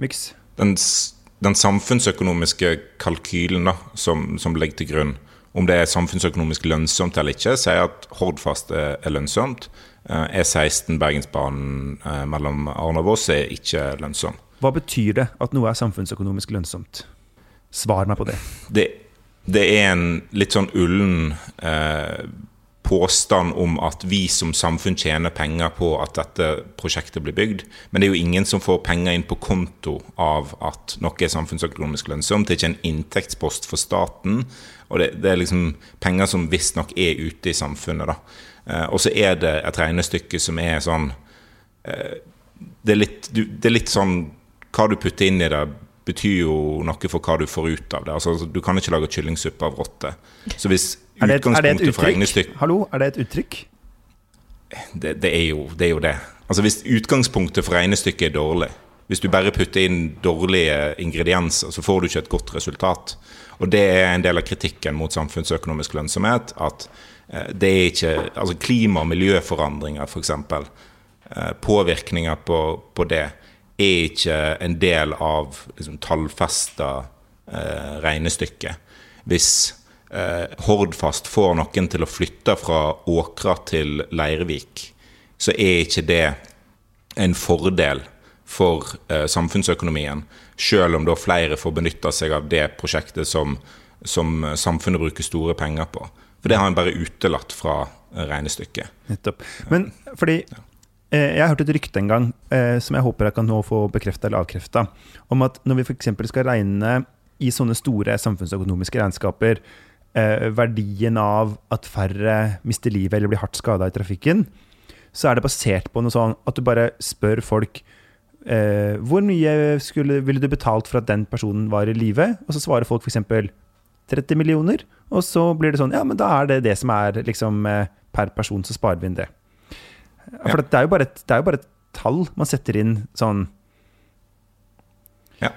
Myks? Den, den samfunnsøkonomiske kalkylen da, som, som, ligger til grunn, om det er samfunnsøkonomisk lønnsomt eller ikke, sier at Hordfast er, er lønnsomt. Eh, E16 Bergensbanen eh, mellom Arne og Voss er ikke lønnsom. Hva betyr det at noe er samfunnsøkonomisk lønnsomt? Svar meg på det. Det, det er en litt sånn ullen eh, påstand om at vi som samfunn tjener penger på at dette prosjektet blir bygd. Men det er jo ingen som får penger inn på konto av at noe er samfunnsøkonomisk lønnsomt. Det er ikke en inntektspost for staten. Og det, det er liksom penger som visstnok er ute i samfunnet. da. Eh, og så er det et regnestykke som er sånn eh, det, er litt, det er litt sånn Hva du putter inn i det, betyr jo noe for hva du får ut av det. Altså, du kan ikke lage kyllingsuppe av rotte. Så hvis utgangspunktet for et, det et uttrykk? Hallo, er det et uttrykk? Det, det, er jo, det, er jo, det Altså Hvis utgangspunktet for regnestykket er dårlig, hvis du bare putter inn dårlige ingredienser, så får du ikke et godt resultat. Og det er en del av kritikken mot samfunnsøkonomisk lønnsomhet. At eh, det er ikke Altså klima- og miljøforandringer, f.eks. Eh, påvirkninger på, på, det er ikke en del av liksom, tallfesta eh, regnestykke. Hvis eh, Hordfast får noen til å flytte fra Åkra til Leirvik, så er ikke det en fordel for eh, samfunnsøkonomien, selv om da flere får benytta seg av det prosjektet som, som, samfunnet bruker store penger på. For det har en bare utelatt fra regnestykket. Nettopp. Men fordi eh, jeg har hørt et rykte en gang, eh, som jeg håper jeg kan nå få bekrefta eller avkrefta, om at når vi f.eks. skal regne i sånne store samfunnsøkonomiske regnskaper eh, verdien av at færre mister livet eller blir hardt skada i trafikken, så er det basert på noe sånn at du bare spør folk eh, hvor mye skulle, ville du betalt for at den personen var i live? Og så svarer folk f.eks. 30 millioner. Og så blir det sånn Ja, men da er det det som er liksom eh, per person, så sparer vi inn det. For ja. det, er et, det er jo bare et tall man setter inn sånn Ja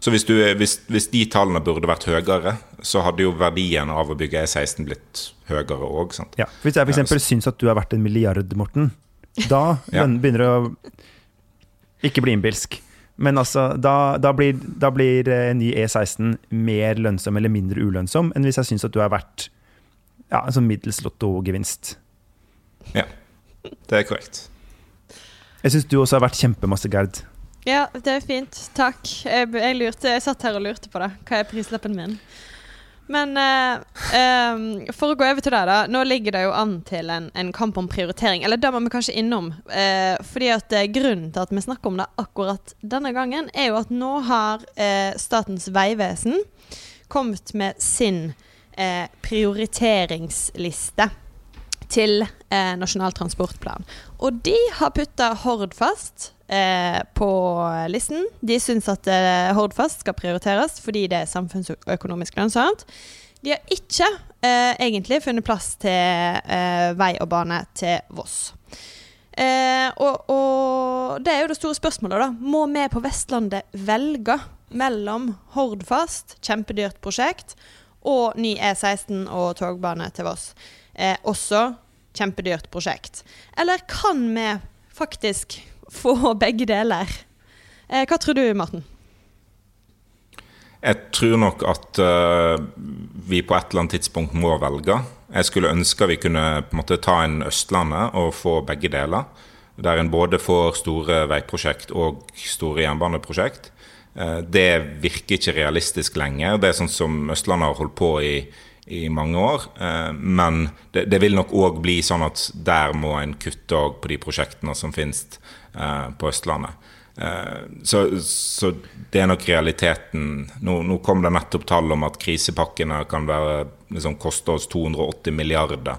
Så hvis, du, hvis, hvis, de tallene burde vært høyere, så hadde jo verdien av å bygge E16 blitt høyere òg. Ja, hvis jeg f.eks. Ja, syns at du er verdt en milliard, Morten, da ja. begynner det å ikke bli innbilsk. Men altså, da, da, blir, da blir eh, ny E16 mer lønnsom eller mindre ulønnsom enn hvis jeg syns at du er verdt ja, sånn middels lottogevinst. Ja, det er korrekt. Jeg syns du også har vært kjempemasse, Gerd. Ja, det er fint. Takk. Jeg, jeg, lurte, jeg satt her og lurte på det. Hva er prislappen min? Men uh, um, for å gå over til det, da. Nå ligger det jo an til en, en kamp om prioritering. Eller det må vi kanskje innom. Uh, fordi at uh, Grunnen til at vi snakker om det akkurat denne gangen, er jo at nå har Statens vegvesen kommet med sin prioriteringsliste til Nasjonal transportplan. Og de har putta Hordfast eh, på listen. De syns at eh, Hordfast skal prioriteres fordi det er samfunnsøkonomisk lønnsomt. De har ikke eh, egentlig funnet plass til eh, vei og bane til Voss. Eh, og, og, det er jo det store spørsmålet, da. Må vi på Vestlandet velge mellom Hordfast, kjempedyrt prosjekt, og ny E16 og togbane til Voss? Eh, også kjempedyrt prosjekt. Eller kan vi faktisk få begge deler. Eh, hva tror du, Morten? Jeg tror nok at uh, vi på et eller annet tidspunkt må velge. Jeg skulle ønske vi kunne en måte ta inn Østlandet og få begge deler. Der en både får store veiprosjekt og store jernbaneprosjekt. Uh, det virker ikke realistisk lenger. Det er sånn som Østlandet har holdt på i i mange år. Eh, men det, det vil nok òg bli sånn at der må en kutte på de prosjektene som finnes eh, på Østlandet. Eh, så, så, det er nok realiteten. Nå, nå, kom det nettopp tall om at krisepakkene kan være, liksom, koste oss 280 milliarder.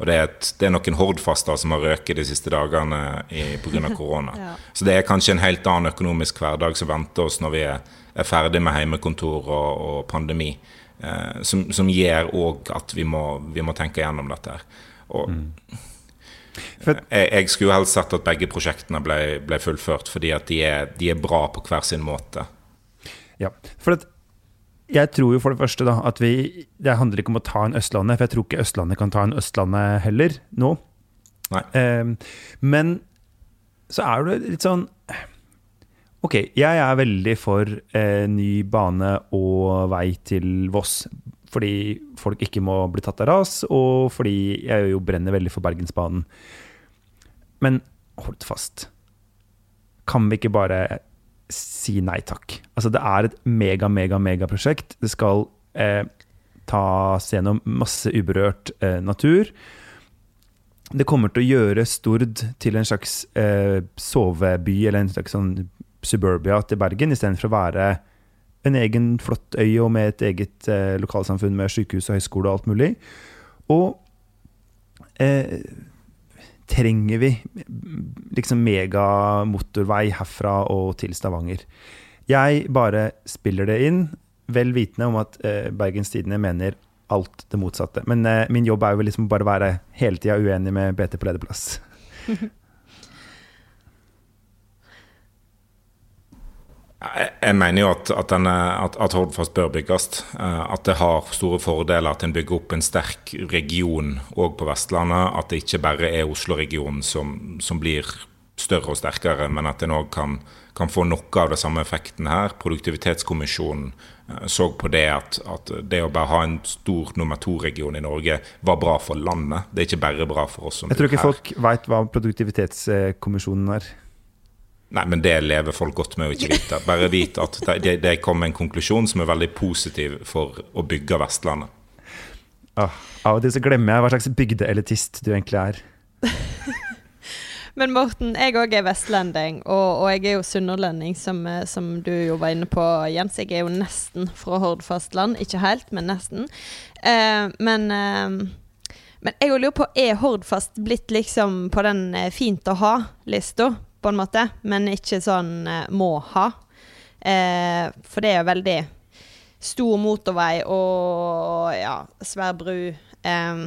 Og det er, et, det er noen Hordfaster som har røket de siste dagene pga. korona. ja. Så det er kanskje en helt annen økonomisk hverdag som venter oss når vi er, er ferdig med heimekontor og, og pandemi. Eh, som, som, gjør òg at vi må, vi må, tenke gjennom dette. Og mm. jeg, jeg, skulle helst sett at begge prosjektene ble, ble fullført, fordi at de er, de er, bra på hver sin måte. Ja, for at jeg tror jo for det første da, at vi Det handler ikke om å ta en Østlandet, for jeg tror ikke Østlandet kan ta en Østlandet heller nå. Eh, men så er det litt sånn Ok, jeg er veldig for eh, ny bane og vei til Voss. Fordi folk ikke må bli tatt av ras, og fordi jeg jo brenner veldig for Bergensbanen. Men hold fast. Kan vi ikke bare si nei takk. Altså, det er et mega, mega, megaprosjekt. Det skal eh, tas gjennom masse uberørt eh, natur. Det kommer til å gjøre Stord til en slags eh, soveby, eller en slags sånn suburbia til Bergen, istedenfor å være en egen flott øy og med et eget eh, lokalsamfunn med sykehus og høyskole og alt mulig. Og eh, trenger vi liksom megamotorvei herfra og til Stavanger? Jeg bare spiller det inn, vel vitende om at eh, Bergens Tidende mener alt det motsatte. Men eh, min jobb er jo liksom bare å være hele tida uenig med BT på lederplass. Jeg mener jo at, at, denne, at, at Hordfast bør bygges. Eh, at det har store fordeler at en bygger opp en sterk region òg på Vestlandet. At det ikke bare er Oslo-regionen som, som, blir større og sterkere, men at en òg kan, kan, få noe av den samme effekten her. Produktivitetskommisjonen eh, så på det at, at, det å bare ha en stor nummer to-region i Norge var bra for landet. Det er ikke bare bra for oss som bor her. Jeg tror ikke folk veit hva Produktivitetskommisjonen er. Nei, men det lever folk godt med å ikke vite. Bare vite at det, det kom en konklusjon som er veldig positiv for å bygge Vestlandet. Ah, av og til så glemmer jeg hva slags bygdeelitist du egentlig er. men Morten, jeg òg er vestlending, og, og, jeg er jo sunnhordlending, som, eh, som, du jo var inne på, Jens. Jeg er jo nesten fra Hordfastland. Ikke helt, men nesten. Eh, men eh, men jeg lurer på, er Hordfast blitt liksom på den eh, fint å ha-lista? På en måte, men ikke sånn eh, må ha. Eh, for det er veldig stor motorvei og ja, svær bru. Eh,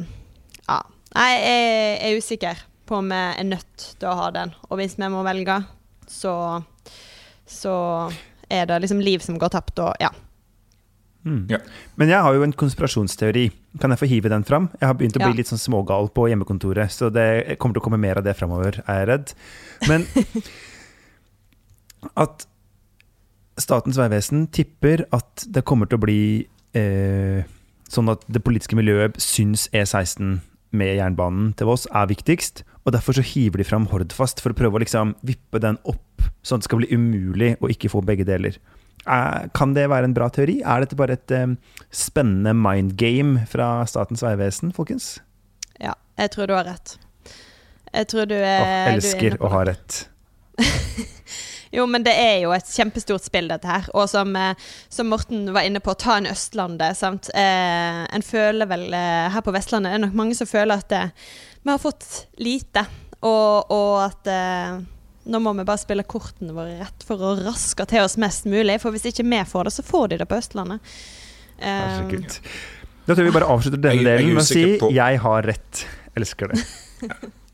ja. Nei, jeg er usikker på om jeg er nødt til å ha den. Og hvis vi må velge, så, så er det liksom liv som går tapt, og ja. Mm. Ja. Men jeg har jo en konspirasjonsteori. Kan jeg få hive den fram? Jeg har begynt å bli ja. litt sånn smågal på hjemmekontoret, så det kommer til å komme mer av det framover, er jeg redd. Men at Statens vegvesen tipper at det kommer til å bli eh, sånn at det politiske miljøet syns E16 med jernbanen til Voss er viktigst. Og derfor så hiver de fram Hordfast for å prøve å liksom vippe den opp, sånn at det skal bli umulig å ikke få begge deler. Kan det være en bra teori? Er dette bare et um, spennende mind game fra Statens vegvesen, folkens? Ja, jeg tror du har rett. Jeg tror du er oh, Elsker å ha rett. jo, men det er jo et kjempestort spill, dette her. Og som, eh, som Morten var inne på, ta en Østlandet. sant? Eh, en føler vel eh, Her på Vestlandet Det er nok mange som føler at vi har fått lite, og, og at eh, nå må vi bare spille kortene våre rett for å raske til oss mest mulig. For hvis ikke vi får det, så får de det på Østlandet. Um, da tror jeg vi bare avslutter denne delen med å si på... 'jeg har rett'. Elsker det.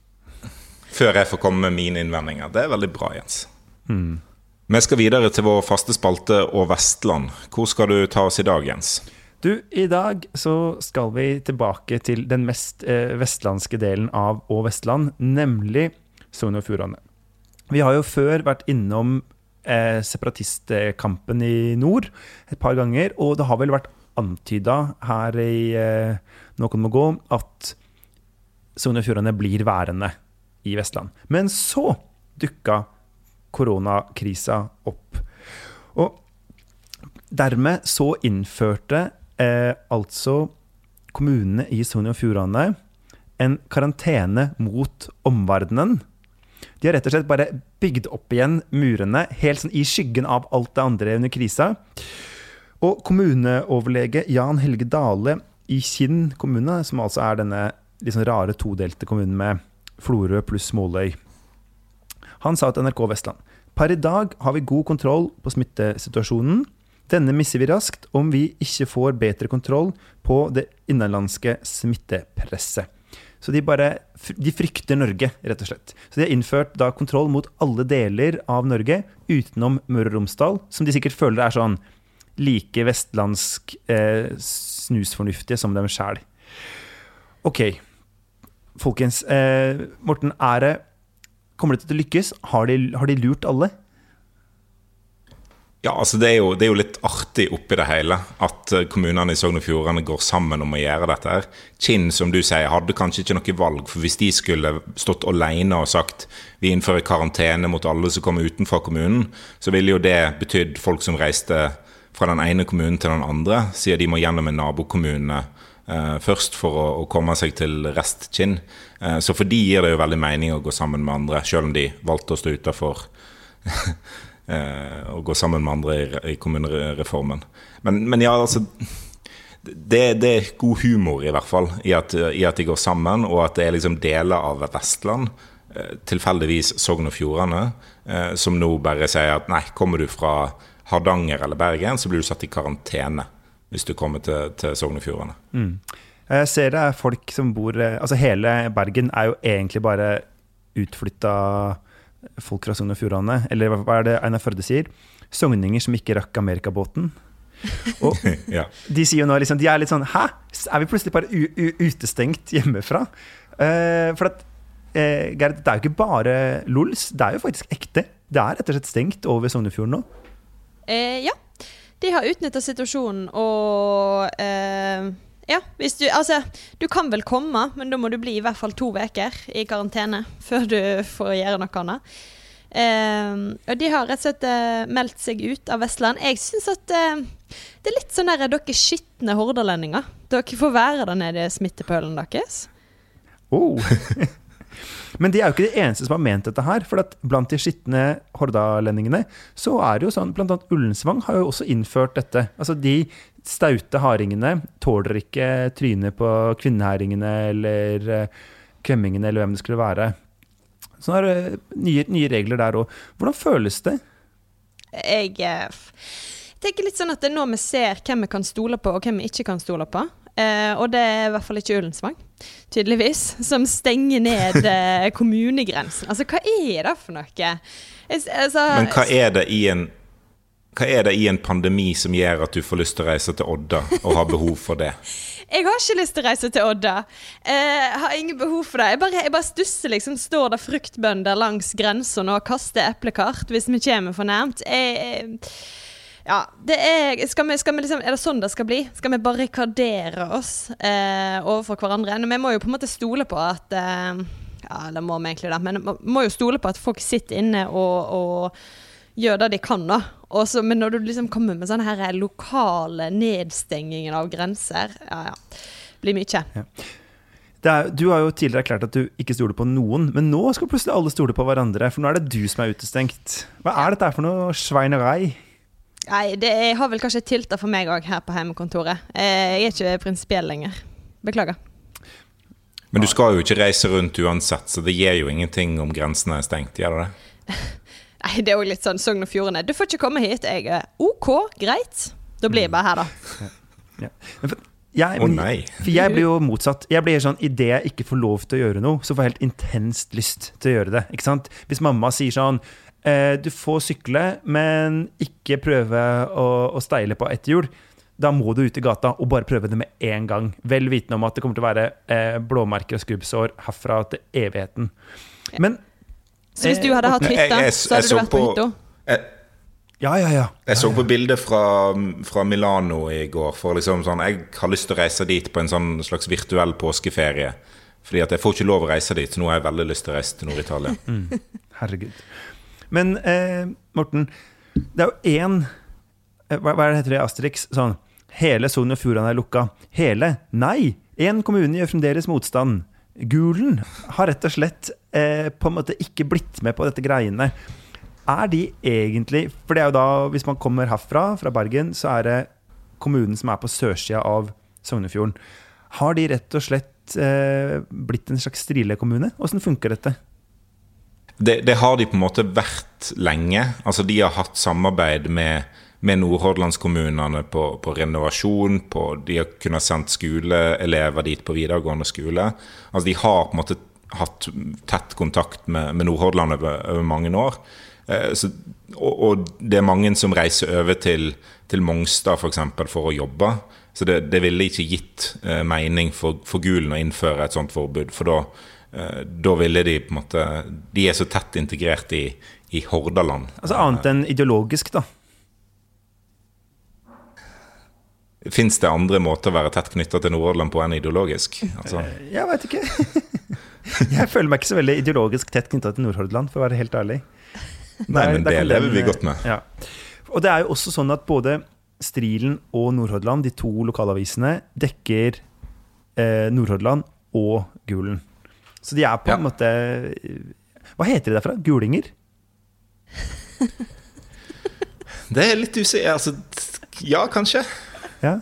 Før jeg får komme med mine innvendinger. Det er veldig bra, Jens. Mm. Vi skal videre til vår faste spalte og Vestland. Hvor skal du ta oss i dag, Jens? Du, i dag så skal vi tilbake til den mest eh, vestlandske delen av Å Vestland, nemlig Sogn og Fjordane. Vi har jo før vært innom eh, separatistkampen i nord et par ganger, og det har vel vært antyda her i eh, Noen må gå at Sogn og Fjordane blir værende i Vestland. Men så dukka koronakrisa opp. Og dermed så innførte eh, altså kommunene i Sogn og Fjordane en karantene mot omverdenen de har rett og slett bare bygd opp igjen murene, helt sånn i skyggen av alt det andre under krisa. Og kommuneoverlege Jan Helge Dale i Kinn kommune, som altså er denne liksom rare todelte kommunen med Florø pluss Måløy, han sa til NRK Vestland Per i dag har vi god kontroll på smittesituasjonen. Denne misser vi raskt om vi ikke får bedre kontroll på det innenlandske smittepresset. Så de bare de frykter Norge, rett og slett. Så de har innført da kontroll mot alle deler av Norge utenom Møre og Romsdal, som de sikkert føler er sånn like vestlandsk eh, snusfornuftige som dem sjæl. OK, folkens. Eh, Morten, er det Kommer det til å lykkes? Har de, har de lurt alle? Ja, altså det er, jo, det er, jo, litt artig oppi det hele at eh, kommunene i Sogn og Fjordane går sammen om å gjøre dette. her. Kinn, som du sier, hadde kanskje ikke noe valg. For hvis de skulle stått alene og sagt vi innfører karantene mot alle som kommer utenfor kommunen, så ville jo det betydd folk som reiste fra den ene kommunen til den andre, siden de må gjennom en nabokommune eh, først for å, å, komme seg til Rest-Kinn. Eh, så for de gir det jo veldig mening å gå sammen med andre, selv om de valgte å stå utafor. og eh, gå sammen med andre i, i kommunereformen. Men, men, ja, altså det, det, er god humor, i hvert fall, i at, i at, de går sammen, og at det er liksom deler av Vestland, eh, tilfeldigvis Sogn og Fjordane, eh, som nå bare sier at nei, kommer du fra Hardanger eller Bergen, så blir du satt i karantene hvis du kommer til, til Sogn og Fjordane. Mm. Jeg ser det er folk som bor Altså hele Bergen er jo egentlig bare utflytta folk fra Sogn og Fjordane, eller hva er det Einar Førde sier? Sogninger som ikke rakk amerikabåten. Og ja. de sier jo nå liksom, de er litt sånn Hæ? Er vi plutselig bare utestengt hjemmefra? Uh, for at uh, Gerd, det er jo ikke bare lols, det er jo faktisk ekte. Det er rett og slett stengt over Sognefjorden nå. Uh, ja. De har utnytta situasjonen og ja, du Altså, du kan vel komme, men da må du bli i hvert fall to uker i karantene før du får gjøre noe annet. Uh, og de har rett og slett uh, meldt seg ut av Vestland. Jeg syns at uh, det er litt sånn der dere skitne hordalendinger. Dere får være der nede i smittepølen deres. Oh. Men de er jo ikke de eneste som har ment dette her. For blant de skitne hordalendingene så er det jo sånn Blant annet Ullensvang har jo også innført dette. Altså de staute hardingene tåler ikke trynet på kvinnehæringene eller uh, kvemmingene eller hvem det skulle være. Så er det nye, nye regler der òg. Hvordan føles det? Jeg eh, tenker litt sånn at det er nå vi ser hvem vi kan stole på, og hvem vi ikke kan stole på. Eh, og det er i hvert fall ikke Ullensvang, tydeligvis, som stenger ned eh, kommunegrensen. Altså, hva er det for noe? Altså, Men hva er det i en hva er det i en pandemi som gjør at du får lyst til å reise til Odda og har behov for det? Jeg har ikke lyst til å reise til Odda. Jeg eh, har ingen behov for det. Jeg bare, jeg bare stusser, liksom. Står det fruktbønder langs grensa og kaster eplekart hvis vi kommer for nærmt? Jeg, jeg ja, det er, skal vi, skal vi liksom, er det sånn det skal bli? Skal vi barrikadere oss eh, overfor hverandre? Men vi må jo på en måte stole på at eh, Ja, det må vi egentlig det, men vi må jo stole på at folk sitter inne og, og gjør det de kan, da. Også, men når du liksom kommer med sånne her lokale nedstengingen av grenser, ja ja. Blir mye. Ja. Er, du har jo tidligere erklært at du ikke stoler på noen, men nå skal plutselig alle stole på hverandre. For nå er det du som er utestengt. Hva er dette for noe sveinerei? Nei, det har vel kanskje tilta for meg òg her på hjemmekontoret. Eh, jeg er ikke prinsipiell lenger. Beklager. Men du skal jo ikke reise rundt uansett, så det gir jo ingenting om grensene er stengt, gjør det det? Nei, det er òg litt sånn Sogn og Fjordane. Du får ikke komme hit. Jeg er OK, greit. Da blir jeg bare her, da. Ja. ja. oh, nei. For jeg blir jo motsatt. Jeg blir sånn, Idet jeg ikke får lov til å gjøre noe, så får jeg helt intenst lyst til å gjøre det. Ikke sant? Hvis mamma sier sånn Eh, du får sykle, men ikke prøve å, å steile på ett hjul. Da må du ut i gata og bare prøve det med én gang. Vel vitende om at det kommer til å være eh, blåmerker og skrubbsår herfra til evigheten. Men Så hvis du hadde hatt eh, hytte, så hadde du vært på, på hytta? Ja, ja, ja. Jeg så på bildet fra, fra, Milano i går. For liksom sånn, Jeg har lyst til å reise dit på en sånn slags virtuell påskeferie. Fordi at jeg får ikke lov å reise dit, så nå har jeg veldig lyst til å reise til Nord-Italia. Mm. Herregud. Men eh, Morten, det er jo én eh, hva, hva heter det Asterix? Sånn Hele Sogn og Fjordane er lukka. Hele? Nei! Én kommune gjør fremdeles motstand. Gulen har rett og slett eh, på en måte ikke blitt med på dette greiene. Er de egentlig For det er jo da, hvis man kommer herfra, fra Bergen, så er det kommunen som er på sørsida av Sognefjorden. Har de rett og slett eh, blitt en slags Strile-kommune? Åssen funker dette? Det, det, har de på en måte vært lenge. Altså De har hatt samarbeid med, med Nordhordlandskommunene på, på, renovasjon. På, de har kunnet sendt skoleelever dit på videregående skole. Altså De har på en måte hatt tett kontakt med, med Nordhordland over, over, mange år. Eh, så, og, og, det er mange som reiser over til, til Mongstad f.eks. For, for å jobbe. Så det, det ville ikke gitt eh, mening for, for Gulen å innføre et sånt forbud. For da, da ville de på en måte De er så tett integrert i, i Hordaland. Altså Annet enn ideologisk, da? Fins det andre måter å være tett knytta til Nordhordland på enn ideologisk? Altså. Eh, jeg veit ikke. jeg føler meg ikke så veldig ideologisk tett knytta til Nordhordland, for å være helt ærlig. Nei, men det lever vi godt med. Ja. Og det er jo også sånn at både Strilen og Nordhordland, de to lokalavisene, dekker eh, Nordhordland og Gulen. Så de er på ja. en måte Hva heter de derfra? Gulinger? det er litt usikkert altså, Ja, kanskje. Ja.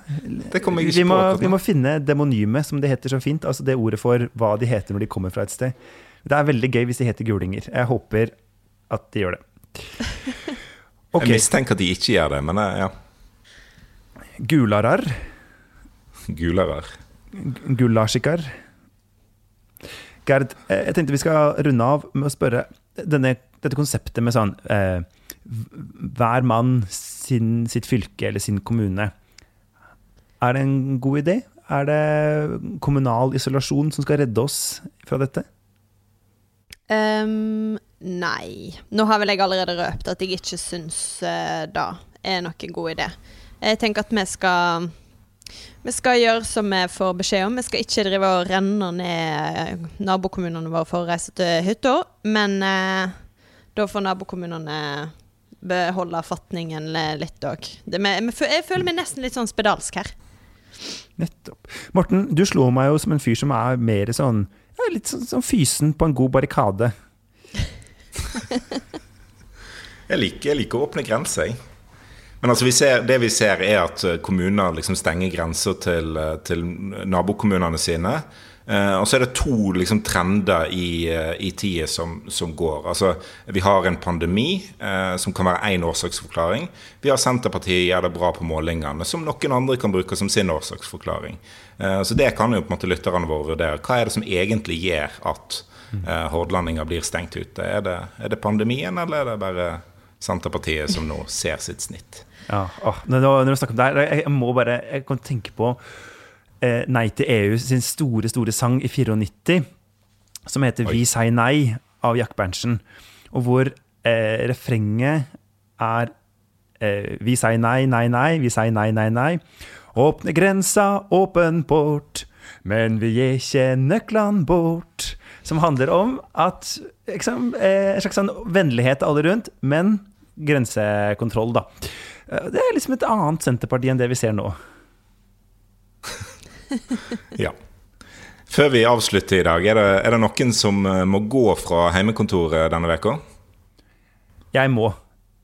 Det kommer jeg ikke vi må, på. Vi må finne demonymet, som det heter så fint. Altså det ordet for hva de heter når de kommer fra et sted. Det er veldig gøy hvis de heter gulinger. Jeg håper at de gjør det. Okay. Jeg mistenker at de ikke gjør det, men eh, ja. Gularar. Gularar. Gullasjikar. Gerd, eh, jeg tenkte vi skal runde av med å spørre denne, dette konseptet med sånn eh, Hver mann sin, sitt fylke eller sin kommune. Er det en god idé? Er det kommunal isolasjon som skal redde oss fra dette? Um, nei. Nå har vel jeg allerede røpt at jeg ikke syns uh, det er noen god idé. Jeg tenker at vi skal vi skal gjøre som vi får beskjed om. Vi skal ikke drive og renne ned nabokommunene våre for å reise til hytta. Men eh, da får nabokommunene beholde fatningen litt òg. Jeg føler meg nesten litt sånn spedalsk her. Nettopp. Morten, du slår meg jo som en fyr som er mer sånn ja, litt sånn, sånn fysen på en god barrikade. jeg, liker, jeg liker å åpne grenser, jeg. Men altså vi ser, det vi ser, er at eh, kommuner liksom stenger grenser til, eh, til nabokommunene sine. Uh, og så er det to liksom, trender i, uh, i tida som, som, går. Altså, vi har en pandemi, uh, som kan være én årsaksforklaring. Vi har Senterpartiet gjør det bra på målingene, som noen andre kan bruke som sin årsaksforklaring. Så det kan jo på en måte lytterne våre vurdere. Hva er det som egentlig gjør at hordlendinger blir stengt ute? Er det, er det pandemien, eller er det bare Senterpartiet som nå ser sitt snitt? Ja, åh, når, når, du snakker om det her, jeg, jeg må bare jeg kan tenke på eh, Nei til EU sin store, store sang i 94, som heter Oi. 'Vi sier nei' av Jack Berntsen. Og hvor eh, refrenget er eh, 'Vi sier nei, nei, nei, vi sier nei, nei, nei'. Åpne grensa, åpen port, men vi gir ikke nøklene bort. Som handler om at liksom, En slags sånn vennlighet alle rundt, men grensekontroll, da. Eh, det er liksom et annet Senterparti enn det vi ser nå. ja. Før vi avslutter i dag, er det, er det, noen som eh, må gå fra heimekontoret denne veka? Jeg må.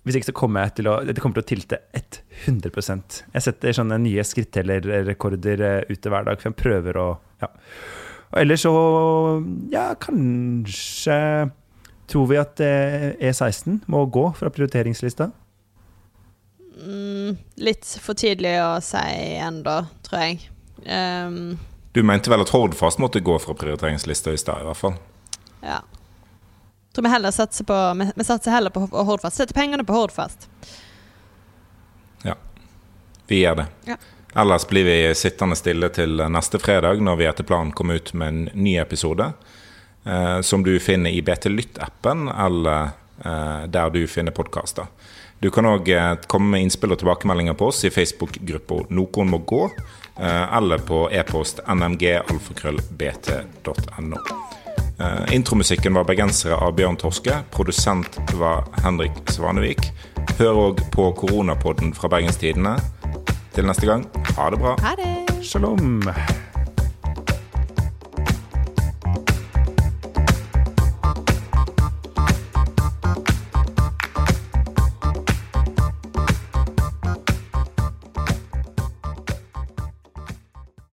Hvis ikke så kommer jeg til å Det kommer til å tilte 100% Jeg setter sånne nye skrittellerrekorder eh, ute hver dag, for jeg prøver å Ja. Og ellers så Ja, kanskje Tror vi at E16 må gå fra prioriteringslista? Mm, litt for tidlig å si ennå, tror jeg. Um, du mente vel at Hordfast måtte gå fra prioriteringslista i stad, i hvert fall? Ja. Jeg tror vi heller satser på Vi satser heller på Hordfast. Setter pengene på Hordfast. Ja. Vi gjør det. Ja. Ellers blir vi sittende stille til neste fredag, når vi etter planen kommer ut med en ny episode. Eh, som du finner i BT Lytt-appen, eller eh, der du finner podkaster. Du kan òg eh, komme med innspill og tilbakemeldinger på oss i Facebook-gruppa Noen må gå, eh, eller på e-post nmgalfakrøllbt.no. Eh, intromusikken var bergensere av Bjørn Torske. Produsent var Henrik Svanevik. Hør òg på koronapodden fra Bergenstidene. Til neste gang, ha det bra. Ha det. Shalom.